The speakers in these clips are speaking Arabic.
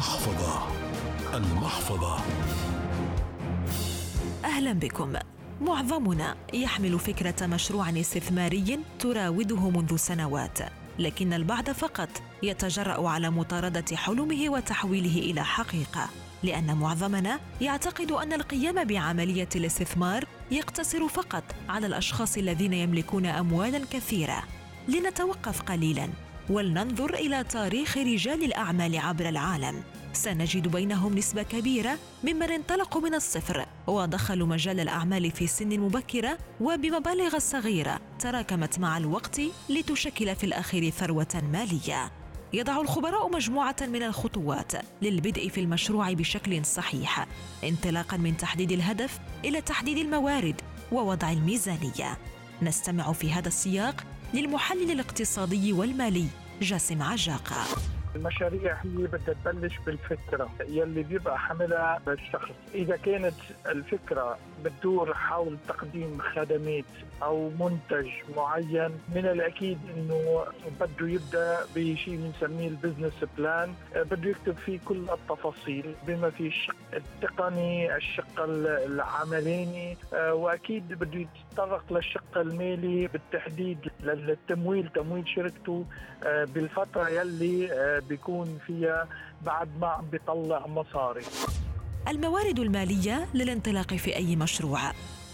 المحفظة. المحفظة. أهلا بكم. معظمنا يحمل فكرة مشروع استثماري تراوده منذ سنوات لكن البعض فقط يتجرأ على مطاردة حلمه وتحويله إلى حقيقة لأن معظمنا يعتقد أن القيام بعملية الاستثمار يقتصر فقط على الأشخاص الذين يملكون أموالا كثيرة. لنتوقف قليلا ولننظر إلى تاريخ رجال الأعمال عبر العالم. سنجد بينهم نسبة كبيرة ممن انطلقوا من الصفر ودخلوا مجال الأعمال في سن مبكرة وبمبالغ صغيرة تراكمت مع الوقت لتشكل في الأخير ثروة مالية. يضع الخبراء مجموعة من الخطوات للبدء في المشروع بشكل صحيح انطلاقا من تحديد الهدف إلى تحديد الموارد ووضع الميزانية. نستمع في هذا السياق للمحلل الاقتصادي والمالي جاسم عجاقة. المشاريع هي بدها تبلش بالفكرة يلي بيبقى حاملها الشخص، إذا كانت الفكرة بتدور حول تقديم خدمات أو منتج معين من الأكيد إنه بده يبدأ بشيء بنسميه ال business plan، بده يكتب فيه كل التفاصيل بما في الشق التقني، الشق العملاني، وأكيد بده يتطرق للشق المالي بالتحديد للتمويل تمويل شركته بالفترة يلي بيكون فيها بعد ما عم بيطلع مصاري. الموارد المالية للانطلاق في أي مشروع.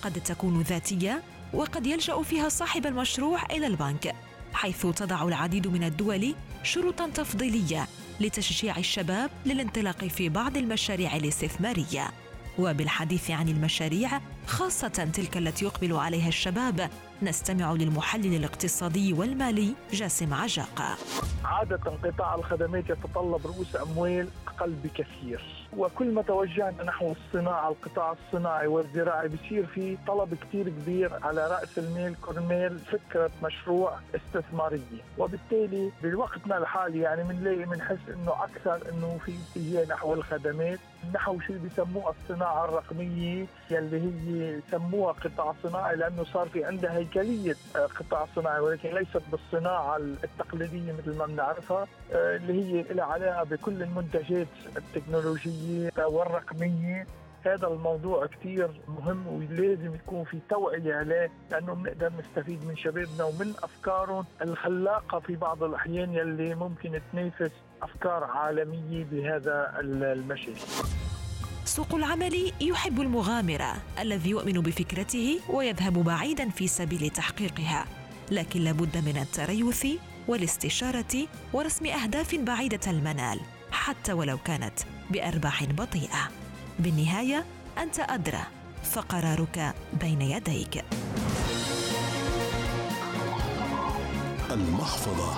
قد تكون ذاتية وقد يلجأ فيها صاحب المشروع إلى البنك حيث تضع العديد من الدول شروطا تفضيلية لتشجيع الشباب للانطلاق في بعض المشاريع الاستثمارية. وبالحديث عن المشاريع خاصة تلك التي يقبل عليها الشباب نستمع للمحلل الاقتصادي والمالي جاسم عجاقة عادة قطاع الخدمات يتطلب رؤوس أموال أقل بكثير وكل ما توجهنا نحو الصناعة القطاع الصناعي والزراعي بصير في طلب كثير كبير على رأس المال كرمال فكرة مشروع استثمارية. وبالتالي بوقتنا الحالي يعني بنلاقي بنحس إنه أكثر إنه في اتجاه نحو الخدمات. نحو شيء بيسموها الصناعة الرقمية يلي هي سموها قطاع صناعي لأنه صار في عندها هيكلية قطاع صناعي ولكن ليست بالصناعة التقليدية مثل ما بنعرفها اللي هي لها علاقة بكل المنتجات التكنولوجية والرقمية. هذا الموضوع كثير مهم ولازم يكون في توعية عليه لأنه بنقدر نستفيد من شبابنا ومن أفكارهم الخلاقة في بعض الأحيان يلي ممكن تنافس أفكار عالمية بهذا المجال سوق العمل يحب المغامرة الذي يؤمن بفكرته ويذهب بعيدا في سبيل تحقيقها لكن لابد من التريث والاستشارة ورسم أهداف بعيدة المنال حتى ولو كانت بأرباح بطيئة. بالنهاية أنت أدرى فقرارك بين يديك. المحفظة.